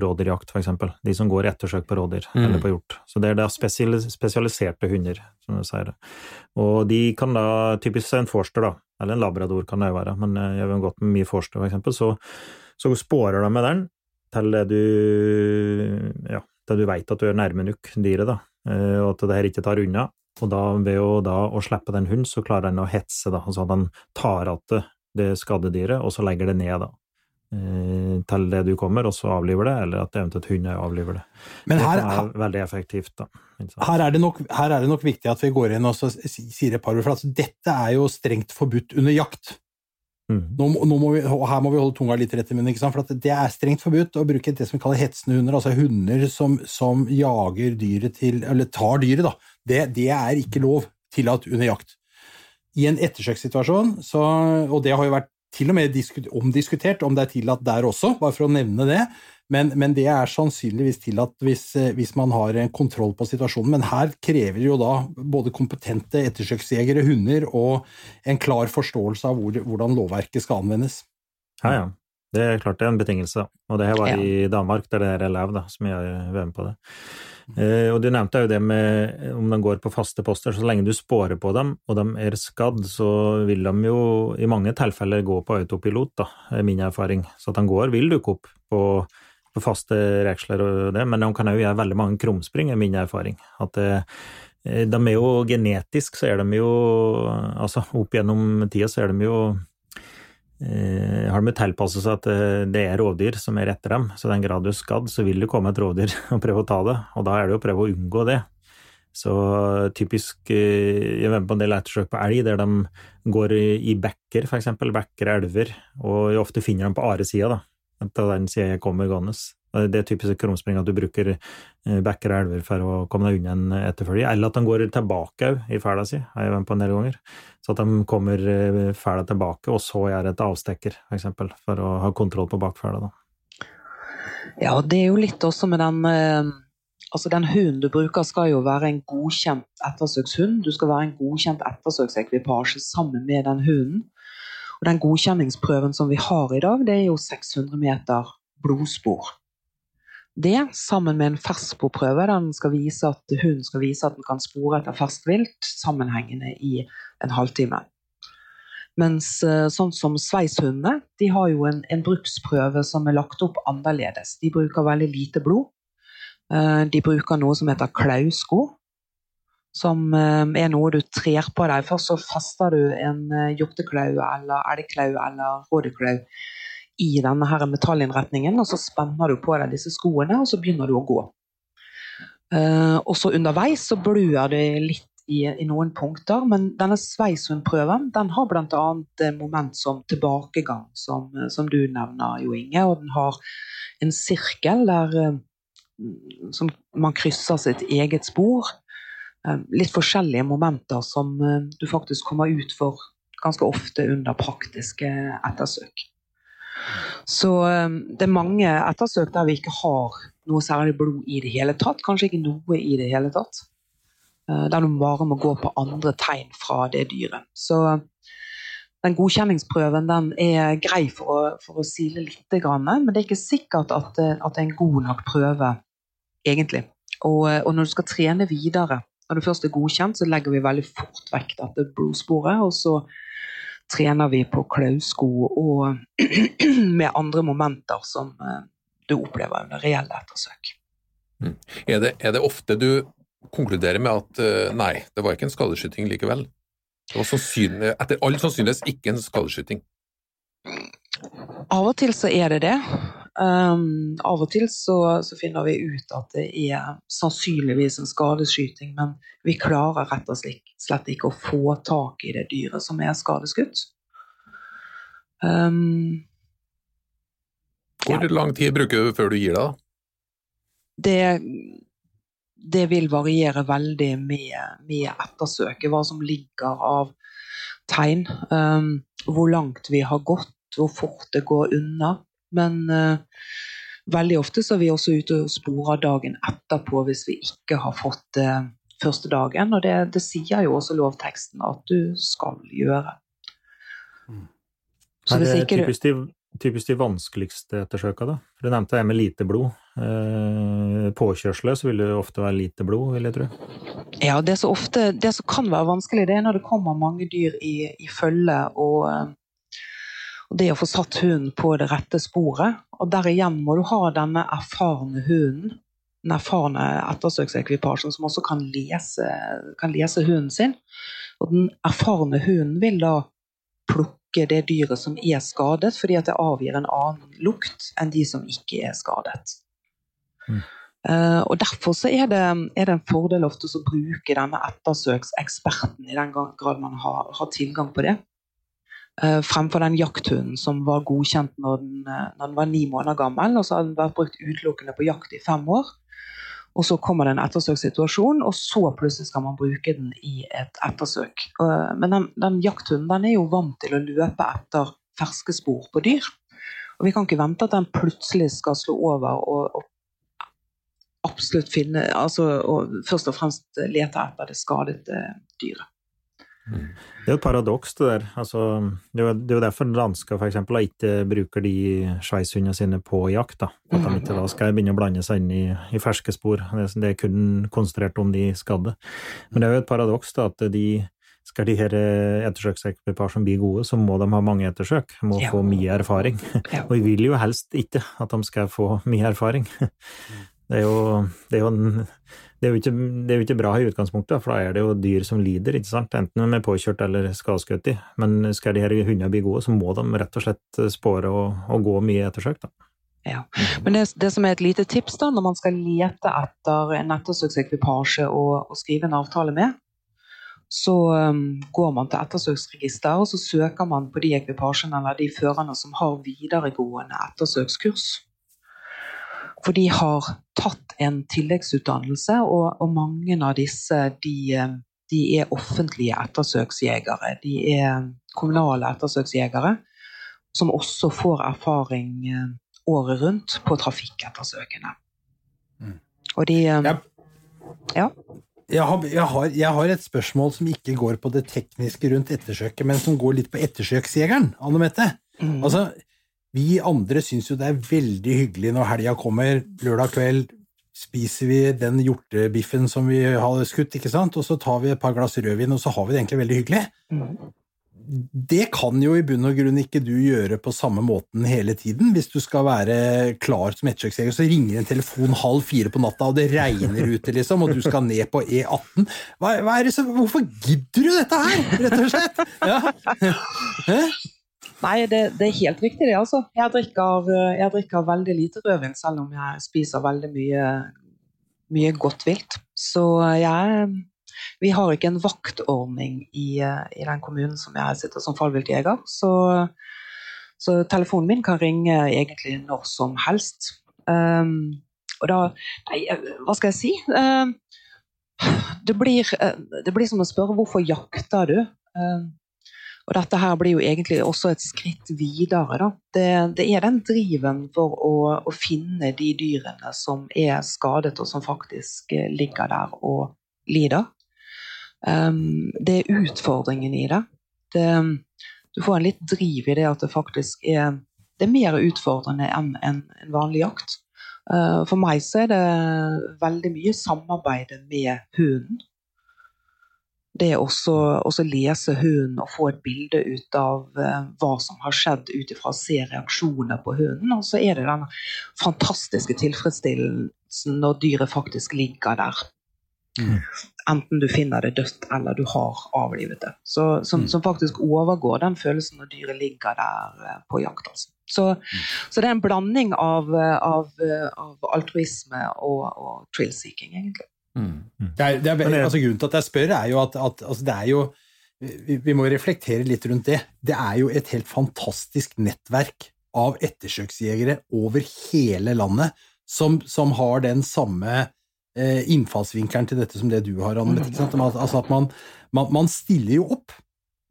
rådyrjakt, for eksempel. De som går ettersøk på rådyr, Mm. eller på hjort. Så det er da spesialiserte hunder, som du sier. Og de kan da, typisk en forster, da, eller en labrador kan det jo være, men eh, jeg har gått med mye forster, for eksempel, så, så spårer de med den til det du, ja, til du vet at du er nærme nok dyret, da, eh, og at det her ikke tar unna. Og da, ved å, da, å slippe den hunden, så klarer den å hetse, da, altså at den tar igjen det skadedyret, og så legger det ned, da. Eh, Til det du kommer, og så avliver det, eller at eventuelt hunder avliver det. Men her, det er veldig effektivt, da. her, er det nok, her er det nok viktig at vi går inn og sier et par ord, for altså, dette er jo strengt forbudt under jakt. Mm. Nå, nå må vi, og her må vi holde tunga litt rett i munnen, for at det er strengt forbudt å bruke det som vi kaller hetsende hunder, altså hunder som, som jager dyret til, eller tar dyret, da. Det, det er ikke lov tillatt under jakt. I en ettersøkssituasjon, og det har jo vært til og med omdiskutert om det er tillatt der også, bare for å nevne det, men, men det er sannsynligvis tillatt hvis, eh, hvis man har en kontroll på situasjonen. Men her krever jo da både kompetente ettersøksjegere, hunder, og en klar forståelse av hvor, hvordan lovverket skal anvendes. Ja, ja. Det er klart det er en betingelse. Og det her var Ja. i Danmark, der det er elev, da, som gjør VM på det. Eh, og du nevnte jo det med om de går på faste poster, så lenge du spårer på dem, og de er skadd, så vil de jo i mange tilfeller gå på autopilot, da, er min erfaring. Så at de går, vil dukke opp på, på faste reksler og det, men de kan òg gjøre veldig mange krumspring, er min erfaring. At det, eh, de er jo genetisk, så er de jo Altså, opp gjennom tida så er de jo har de tilpasset seg at eh, det er rovdyr som er etter dem. Så i den grad du er skadd, så vil det komme et rovdyr og prøve å ta det. Og da er det å prøve å unngå det. Så typisk eh, Jeg var på en del ettersøk på elg der de går i, bekker, eksempel. Bekker, elver. Og ofte finner dem på aresida, da. Til den sida jeg kommer gående. Det er typisk krumspring at du bruker eh, bekker og elver for å komme deg unna en etterfølger. Eller at de går tilbake i fæla si, har jeg vært på en del ganger. Så at de kommer eh, fæla tilbake, og så gjør et avstekker, for eksempel, for å ha kontroll på bakfæla. Ja, det er jo litt også med den eh, Altså, den hunden du bruker skal jo være en godkjent ettersøkshund. Du skal være en godkjent ettersøksekvipasje sammen med den hunden. Og den godkjenningsprøven som vi har i dag, det er jo 600 meter blodspor. Det, sammen med en fersksporprøve, den skal vise at hunden skal vise at den kan spore etter ferskt vilt sammenhengende i en halvtime. Mens eh, sånn som sveishundene, de har jo en, en bruksprøve som er lagt opp annerledes. De bruker veldig lite blod. Eh, de bruker noe som heter klausko. Som eh, er noe du trer på deg. Først så fester du en eh, hjorteklau eller elgklau eller rådeklau i denne her metallinnretningen, og så spenner du på deg disse skoene, og så begynner du å gå. Og så underveis så blør det litt i, i, noen punkter, men denne sveishundprøven den har bl.a. moment som tilbakegang, som, som, du nevner, Jo Inge. Og den har en sirkel der som man krysser sitt eget spor. Eh, litt forskjellige momenter som eh, du faktisk kommer ut for ganske ofte under praktiske ettersøk. Så eh, det er mange ettersøk der vi ikke har noe særlig blod i det hele tatt. Kanskje ikke noe i det hele tatt. Der du bare må gå på andre tegn fra det dyret. Så den godkjenningsprøven den er grei for å, for å sile litt, men det er ikke sikkert at, at det er en god nok prøve egentlig. Og, og, når du skal trene videre, når det først er godkjent, så legger vi veldig fort vekk dette blodsporet, og så trener vi på klausko og med andre momenter som uh, du opplever under reelle ettersøk. Mm. Er, det, er, det, ofte du konkluderer med at uh, nei, det var ikke en skadeskyting likevel? Det var etter all sannsynlighet ikke en skadeskyting? Av og til så er det det. Um, av og til så, så, finner vi ut at det er sannsynligvis en skadeskyting, men vi klarer rett og slett ikke å få tak i det dyret som er skadeskutt. Um, Hvor ja. lang tid bruker du før du gir deg? Det, det vil variere veldig med, med ettersøket, hva som ligger av tegn. Um, hvor langt vi har gått, hvor fort det går unna. Men uh, veldig ofte så er vi også ute og sporer dagen etterpå hvis vi ikke har fått det uh, første dagen. Og det, det, sier jo også lovteksten at du skal gjøre. Mm. Så ikke du typisk de, typisk de vanskeligste ettersøka, da? Du nevnte det med lite blod. Eh, påkjørsler så vil det ofte være lite blod, vil jeg tro. Ja, det som, ofte, det som kan være vanskelig, det er når det kommer mange dyr i, i følge og eh, og det å få satt hunden på det rette sporet. Og der igjen må du ha denne erfarne hunden, den erfarne ettersøksekvipasjen, som også kan lese, kan lese hunden sin. Og den erfarne hunden vil da plukke det dyret som er skadet, fordi at det avgir en annen lukt enn de som ikke er skadet. Mm. Uh, og Derfor så er det, er det en fordel ofte å bruke denne ettersøkseksperten, i den grad man har, har tilgang på det. Uh, fremfor den jakthunden som var godkjent når den, uh, når den, var ni måneder gammel. og Så hadde den vært brukt utelukkende på jakt i fem år. Og så kommer det en ettersøkssituasjon, og så plutselig skal man bruke den i et ettersøk. Uh, men den, den jakthunden den er jo vant til å løpe etter ferske spor på dyr. Og vi kan ikke vente at den plutselig skal slå over og, og absolutt finne altså, og først og fremst lete etter det skadede dyret. Det er jo et paradoks, det der. Altså, det, er jo, derfor dansker eksempel ikke bruker de sveishundene sine på jakt. Da. At de ikke da skal begynne å blande seg inn i, i ferske spor. Det, det, er kun konsentrert om de skadde. Men det er jo et paradoks da, at de skal de her eh, ettersøksekvipasjene bli gode, så må de ha mange ettersøk. Må ja. få mye erfaring. Ja. Og vi vil jo helst ikke at de skal få mye erfaring. Det er jo, det er jo en det er, ikke, det er jo ikke bra i utgangspunktet, for da er det jo dyr som lider, ikke sant? enten de er påkjørt eller skadeskutt i. Men skal de her hundene bli gode, så må de rett og slett spåre og, og gå mye ettersøk. da. Ja. Men det, det, som er et lite tips da, når man skal lete etter en ettersøksekvipasje og, og skrive en avtale med, så um, går man til ettersøksregister og så søker man på de ekvipasjene eller de førerne som har videregående ettersøkskurs. For de har tatt en tilleggsutdannelse, og, og mange av disse de, um, de, er offentlige ettersøksjegere. De er kommunale ettersøksjegere som også får erfaring um, året rundt på trafikkettersøkene. Mm. Og de um, Ja. Ja. Jeg har, jeg, har, jeg har et spørsmål som ikke går på det tekniske rundt ettersøket, men som går litt på ettersøksjegeren, Anne Mette. Mm. Altså, vi andre syns jo det er veldig hyggelig når helga kommer, lørdag kveld spiser vi den hjortebiffen som vi har skutt, ikke sant, og så tar vi et par glass rødvin, og så har vi det egentlig veldig hyggelig. Det kan jo i bunn og grunn ikke du gjøre på samme måten hele tiden. Hvis du skal være klar som ettersøksjeger, så ringer en telefon halv fire på natta, og det regner ute, liksom, og du skal ned på E18. Hva, hva så, hvorfor gidder du dette her, rett og slett? Ja. Nei, det, det er helt riktig, det. altså. Jeg drikker, eh, jeg drikker veldig lite rødvin, selv om jeg spiser veldig mye, mye godt vilt. Så jeg Vi har ikke en vaktordning i, eh, i den kommunen som jeg sitter som fallviltjeger. Så, så telefonen min kan ringe egentlig når som helst. Um, og da Nei, eh, hva skal jeg si? Um, det, blir, eh, det blir som å spørre hvorfor jakter du? Um, og dette her blir jo egentlig også et skritt videre. Da. Det, det er den driven for å, å, finne de dyrene som er skadet, og som faktisk eh, ligger der og lider. Um, det er utfordringen i det. det. Du får en litt driv i det at det faktisk er, det er mer utfordrende enn en, en vanlig jakt. Uh, for meg så er det veldig mye samarbeid med hunden det er også å lese hunden og få et bilde ut av uh, hva som har skjedd, ut ifra å se reaksjoner på hunden. Og så er det den fantastiske tilfredsstillelsen når dyret faktisk ligger der. Mm. Enten du finner det dødt eller du har avlivet det. Så, som, mm. som, faktisk overgår den følelsen når dyret ligger der uh, på jakt. Altså. Så, mm. så, det er en blanding av, av, av altruisme og, og thrill-seeking, egentlig. Mm. Det er, det er, altså, grunnen til at jeg spør, er jo at, at altså, det er jo vi, vi må reflektere litt rundt det. Det er jo et helt fantastisk nettverk av ettersøksjegere over hele landet som, som har den samme eh, innfallsvinkelen til dette som det du har, Anne. Altså at man, man, man stiller jo opp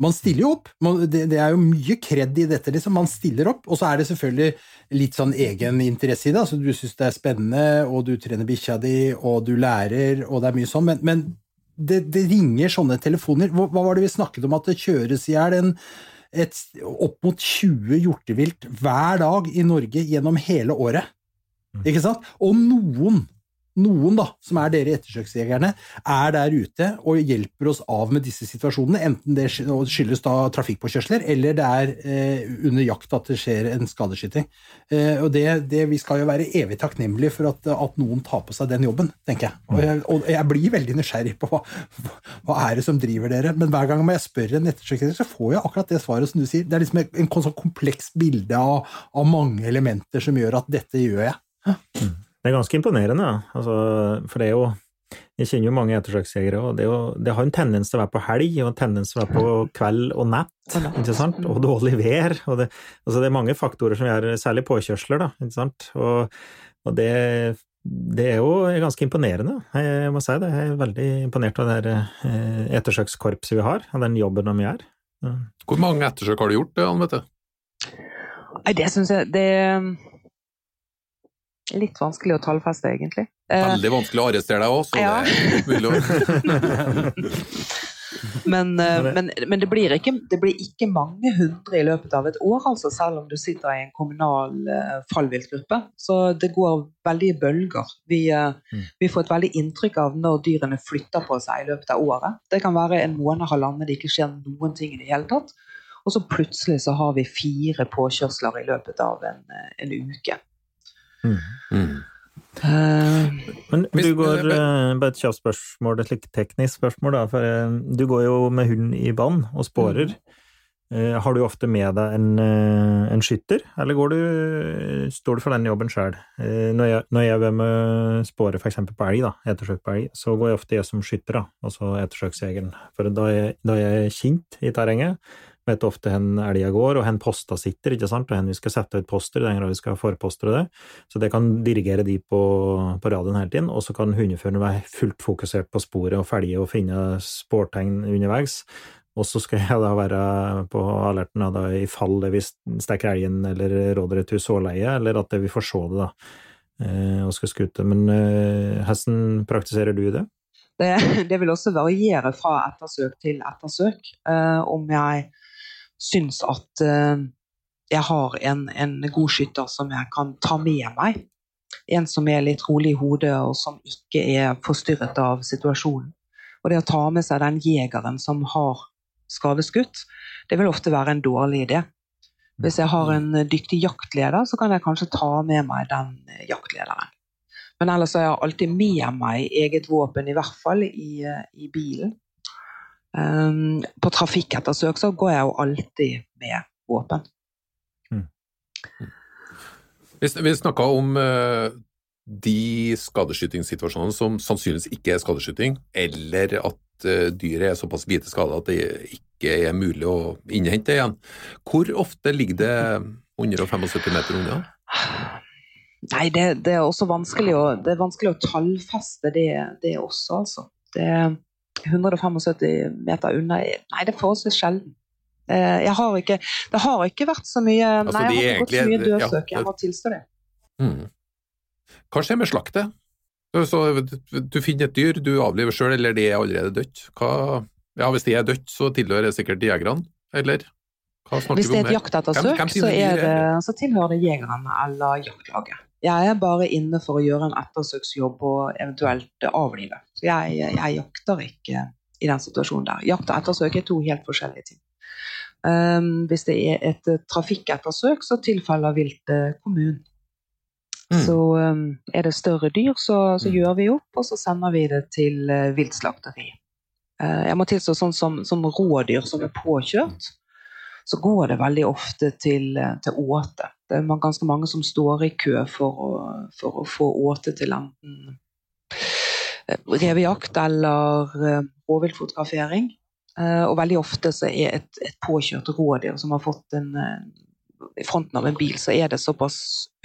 man stiller jo opp. Man, det, det, er jo mye kred i dette, liksom. Man stiller opp. Og så er det selvfølgelig litt sånn egeninteresse i det. Altså, du syns det er spennende, og du trener bikkja di, og du lærer, og det er mye sånn. Men, men det, det, ringer sånne telefoner. Hva, hva, var det vi snakket om? At det kjøres i hjel opp mot 20 hjortevilt hver dag i Norge gjennom hele året. Mm. Ikke sant? Og noen noen da, som er dere ettersøksjegerne, er der ute og hjelper oss av med disse situasjonene, enten det skyldes da trafikkpåkjørsler, eller det er eh, under jakt at det skjer en skadeskyting. Eh, og det, det, Vi skal jo være evig takknemlige for at, at, noen tar på seg den jobben, tenker jeg. Og jeg, og jeg blir veldig nysgjerrig på hva, hva, er det som driver dere, men hver gang jeg spør en ettersøksjeger, så får jeg akkurat det svaret som du sier. Det er liksom en, en sånn kompleks bilde av, av mange elementer som gjør at dette gjør jeg. Mm. Det er ganske imponerende, altså, for det er jo Jeg kjenner jo mange ettersøksjegere, og det, jo, det, har en tendens til å være på helg, og en tendens til å være på kveld og natt, ikke sant? og dårlig vær. Og det, altså det er mange faktorer som gjør Særlig påkjørsler, da, ikke sant. Og, og det, det, er jo ganske imponerende. Jeg må si det. Jeg er veldig imponert av det eh, ettersøkskorpset vi har, av den jobben de gjør. Hvor mange ettersøk har du gjort, Anne Mette? Nei, det syns jeg det Litt vanskelig å tallfeste, egentlig. Eh, Veldig vanskelig å arrestere deg òg, så ja. det er men, eh, men, men det, blir ikke, det, blir ikke, mange hundre i løpet av et år, altså, selv om du sitter i en kommunal uh, fallviltgruppe. Så det går veldig i bølger. Vi, mm. vi, får et veldig inntrykk av når dyrene flytter på seg i løpet av året. Det kan være en måned, halvannen, det ikke skjer noen ting i det hele tatt. Og så plutselig så har vi fire påkjørsler i løpet av en, en uke. Mm. Mm. Men du går eh, Bare et kjapt spørsmål, et slikt teknisk spørsmål, da. For eh, du går jo med hund i bånd og spårer. Mm. Eh, Har du ofte med deg en, en skytter, eller går du, står du for den jobben sjøl? Når jeg, når jeg er med spåre f.eks. på elg, da, ettersøk på elg, så går jeg ofte jeg som skytter, da, altså ettersøksjegeren. For da er, jeg- da er jeg kjent i terrenget, vet ofte hvor elga går, og hvor posta sitter, ikke sant, og hvor vi skal sette ut poster, den grad vi skal forpostre det. Så det kan dirigere de på, på radioen hele tiden, og så kan hundeføreren være fullt fokusert på sporet og felge og finne spårtegn underveis. Og så skal jeg da være på alerten da, i fall det vi stikker elgen eller rådyret til såleie, eller at vi får se det, da, eh, og skal skute. Men eh, hvordan praktiserer du det? det, det vil også variere fra ettersøk til ettersøk. Uh, om jeg syns at eh, jeg har en, en god skytter som jeg kan ta med meg. En som er litt rolig i hodet, og som ikke er forstyrret av situasjonen. Og det å ta med seg den jegeren som har skadeskutt, det vil ofte være en dårlig idé. Hvis jeg har en dyktig jaktleder, så kan jeg kanskje ta med meg den jaktlederen. Men ellers har jeg alltid med meg eget våpen, i hvert fall i, eh, i bilen. Um, på trafikkettersøk så går jeg jo alltid med våpen. Vi, vi snakka om uh, de skadeskytingssituasjonene som sannsynligvis ikke er skadeskyting, eller at uh, dyret er såpass lite skada at det ikke er mulig å innhente igjen. Hvor ofte ligger det 175 meter unna? Nei, det, det, er også vanskelig å, det er vanskelig å tallfeste det, det også, altså. Det, 175 meter unna Nei, det er forholdsvis sjelden. Eh, Jeg har ikke, det har ikke vært så mye Altså, Nei, jeg har ikke gått så mye dødsøk, ja. Jeg må tilstå det. Mm. Hva skjer med slaktet? Så, du finner et dyr du avliver sjøl, eller det er allerede dødt. Hva, ja, hvis det er dødt, så tilhører det sikkert jegerne, eller? Hvis det er et jaktettersøk, så, så tilhører det jegerne eller jaktlaget. Jeg er bare inne for å gjøre en ettersøksjobb og eventuelt avlive. Så jeg, jeg jakter ikke i den situasjonen der. Jakt og ettersøk er to helt forskjellige ting. Um, hvis det er et eh, trafikkettersøk, så tilfaller viltet kommunen. Mm. Så um, er det større dyr, så, så Mm. gjør vi opp, og så sender vi det til uh, viltslakteri. Uh, jeg må tilstå sånn som, som rådyr som er påkjørt, så går det veldig ofte til, eh, til åte. Det er ganske mange som står i kø for å, for å få åte til enten eh, revejakt eller eh, rovviltfotografering. Eh, Og veldig ofte så er et, et påkjørt rådyr som har fått en eh, i fronten av en bil, så er det såpass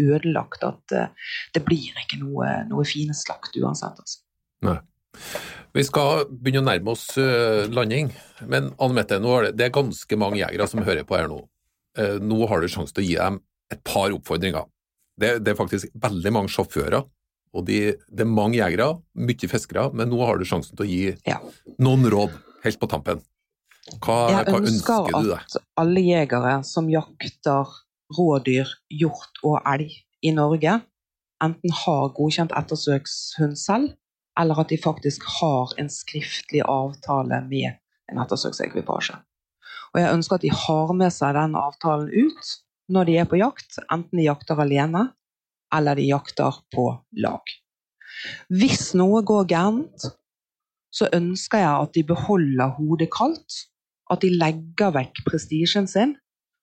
ødelagt at eh, det blir ikke noe, noe fine slakt uansett. Altså. Vi skal begynne å nærme oss eh, landing, men Anne Mette, er det, det er ganske mange jegere som hører på her nå. Eh, nå har du sjanse til å gi dem et par oppfordringer. Det, det er faktisk veldig mange sjåfører, og de, det er mange jegere, mye fiskere, men nå har du sjansen til å gi Ja. noen råd helt på tampen. Hva, Jeg hva ønsker ønsker du deg? Jeg ønsker at alle jegere som jakter rådyr, hjort og elg i Norge, enten har godkjent ettersøkshund selv, eller at de faktisk har en skriftlig avtale med en ettersøksekvipasje. Og jeg ønsker at de har med seg den avtalen ut når de er på jakt, enten de jakter alene eller de jakter på lag. Hvis noe går gærent, så ønsker jeg at de beholder hodet kaldt, at de legger vekk prestisjen sin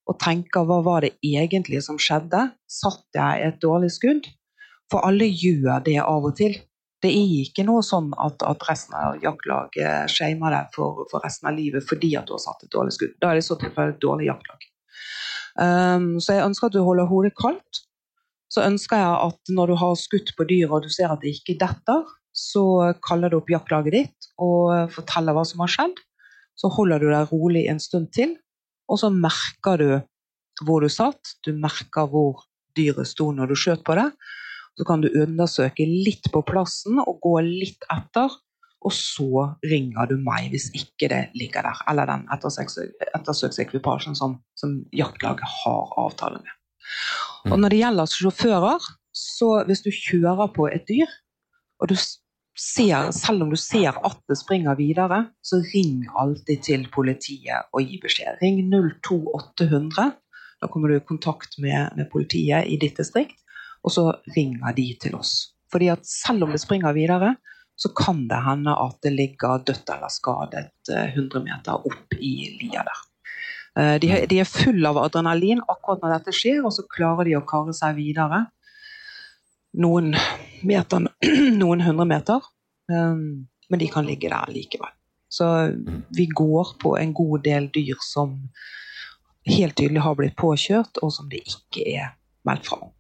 og tenker hva var det egentlig som skjedde? Satt jeg et dårlig skudd? For alle gjør det av og til. Det er ikke noe sånn at, at resten av jaktlaget shamer deg for, for resten av livet fordi at du har satt et dårlig skudd. Da er det så tilfelle et dårlig jaktlag. Um, så jeg ønsker at du holder hodet kaldt. Så ønsker jeg at når du har skutt på dyret og du ser at det ikke detter, så kaller du opp jaktlaget ditt og forteller hva som har skjedd. Så holder du deg rolig en stund til, og så merker du hvor du satt. Du merker hvor dyret sto når du skjøt på det. Så kan du undersøke litt på plassen og gå litt etter. Og så ringer du meg hvis ikke det ligger der, eller den ettersøksekvipasjen som, som jaktlaget har avtale med. Og når det gjelder sjåfører, så hvis du kjører på et dyr, og du ser, selv om du ser at det springer videre, så ring alltid til politiet og gi beskjed. Ring 02800. Da kommer du i kontakt med, med politiet i ditt distrikt, og så ringer de til oss. fordi at selv om det springer videre, så kan det hende at det ligger dødt eller skadet eh, 100 meter opp i lia der. Eh, De, de er full av adrenalin akkurat når dette skjer, og så klarer de å karre seg videre. Noen meter, noen hundre meter. Um, men de kan ligge der likevel. Så vi går på en god del dyr som helt tydelig har blitt påkjørt, og som det ikke er meldt fra om.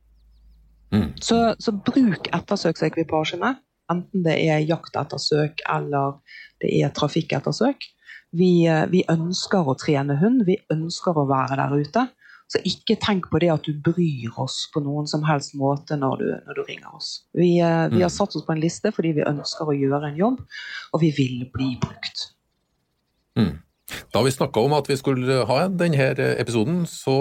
Mm. Så, så bruk ettersøksekvipasjene, enten det er jaktettersøk eller det er trafikkettersøk. Vi, eh, vi ønsker å trene hund, vi ønsker å være der ute. Så ikke tenk på det at du bryr oss på noen som helst måte når du, når du ringer oss. Vi, eh, vi har satt oss på en liste fordi vi ønsker å gjøre en jobb, og vi vil bli brukt. Da vi snakka om at vi skulle ha denne episoden, så,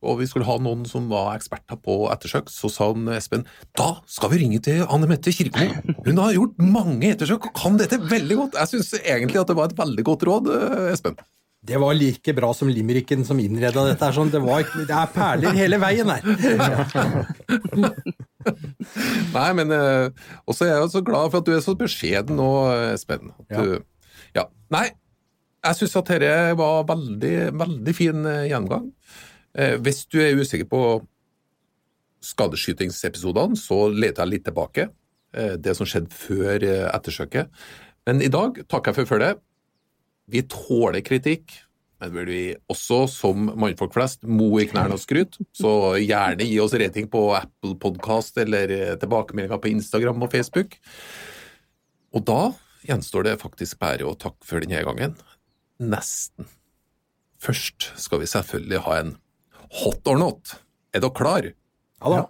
og vi skulle ha noen som var eksperter på ettersøk, så sa han Espen da skal vi ringe til Anne Mette Kirkemo. Hun har gjort mange ettersøk og kan dette veldig godt. Jeg syns egentlig at det var et veldig godt råd, Espen. Det var like bra som limericken som innreda dette. her, Sånn. Det, var, det er perler hele veien her. Nei, men eh, også er jeg så glad for at du er så beskjeden nå, Espen. Ja. Du, ja. Nei, jeg syns at dette var veldig, veldig fin eh, gjennomgang. Eh, hvis du er usikker på skadeskytingsepisodene, så leter jeg litt tilbake. Eh, det som skjedde før eh, ettersøket. Men i dag takker jeg for følget. Vi tåler kritikk, men vil vi også, som mannfolk flest, mo i knærne og skryte, så gjerne gi oss rating på Apple Podcast eller tilbakemeldinger på Instagram og Facebook. Og da gjenstår det faktisk bare å takke for denne gangen. Nesten. Først skal vi selvfølgelig ha en hot or not. Er dere klar? Ja da.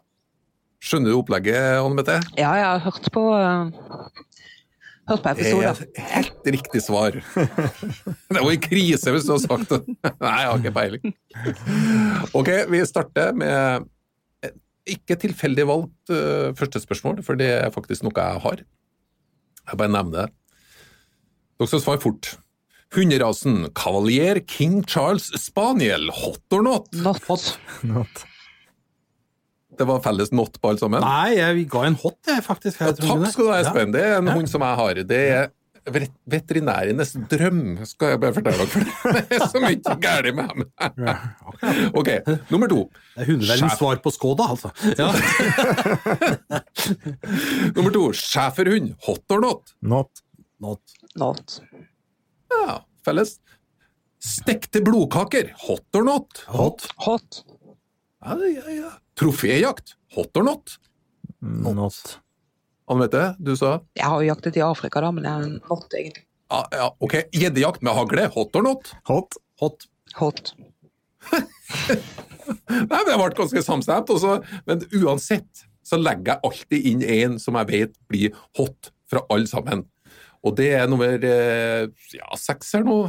Skjønner du opplegget, Anne Mette? Ja, jeg har hørt på, eh, hørt på Det episoder. er helt riktig svar. Det var en krise hvis du hadde sagt det. Nei, jeg har ikke peiling. Ok, vi starter med ikke tilfeldig valgt eh, første spørsmål, for det er faktisk noe jeg har. Jeg bare nevner det. Dere skal svare fort. Hunderasen Cavalier King Charles Spaniel, hot or not? Not. Hot. Not. Det var felles not på alle sammen? Nei, jeg ga en hot, jeg, faktisk. Jeg ja, takk skal du ha, Ja. Espen. Det er en Ja. hund som jeg har. Det er veterinærenes drøm, skal jeg bare fortelle dere. For det er så mye galt med ham. Ok, nummer to. Det er hundeverdens svar på Skoda, altså. Ja. Nummer to, schæferhund. Hot or not? Not. Not. Not. Ja, felles. Stekte blodkaker. Hot or not? Hot. Hot. Ja, ja, ja. Troféjakt. Hot or not? Not. Anne Mette, du sa Jeg har jo jaktet i Afrika, da, men jeg er not, egentlig. ja, ja, ok. Gjeddejakt med hagle. Hot or not? Hot. Hot. Hot. Nei, Det ble ganske samstemt. også, Men uansett så legger jeg alltid inn en som jeg vet blir hot fra alle sammen. Og det er nummer eh, ja, seks her nå.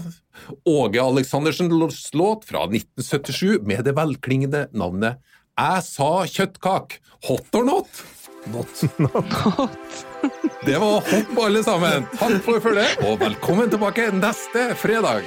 Åge Aleksandersens låt fra 1977 med det velklingende navnet Jeg sa kjøttkak. Hot or not? Not. not. Det var hot alle sammen. Takk for følget, og velkommen tilbake neste fredag.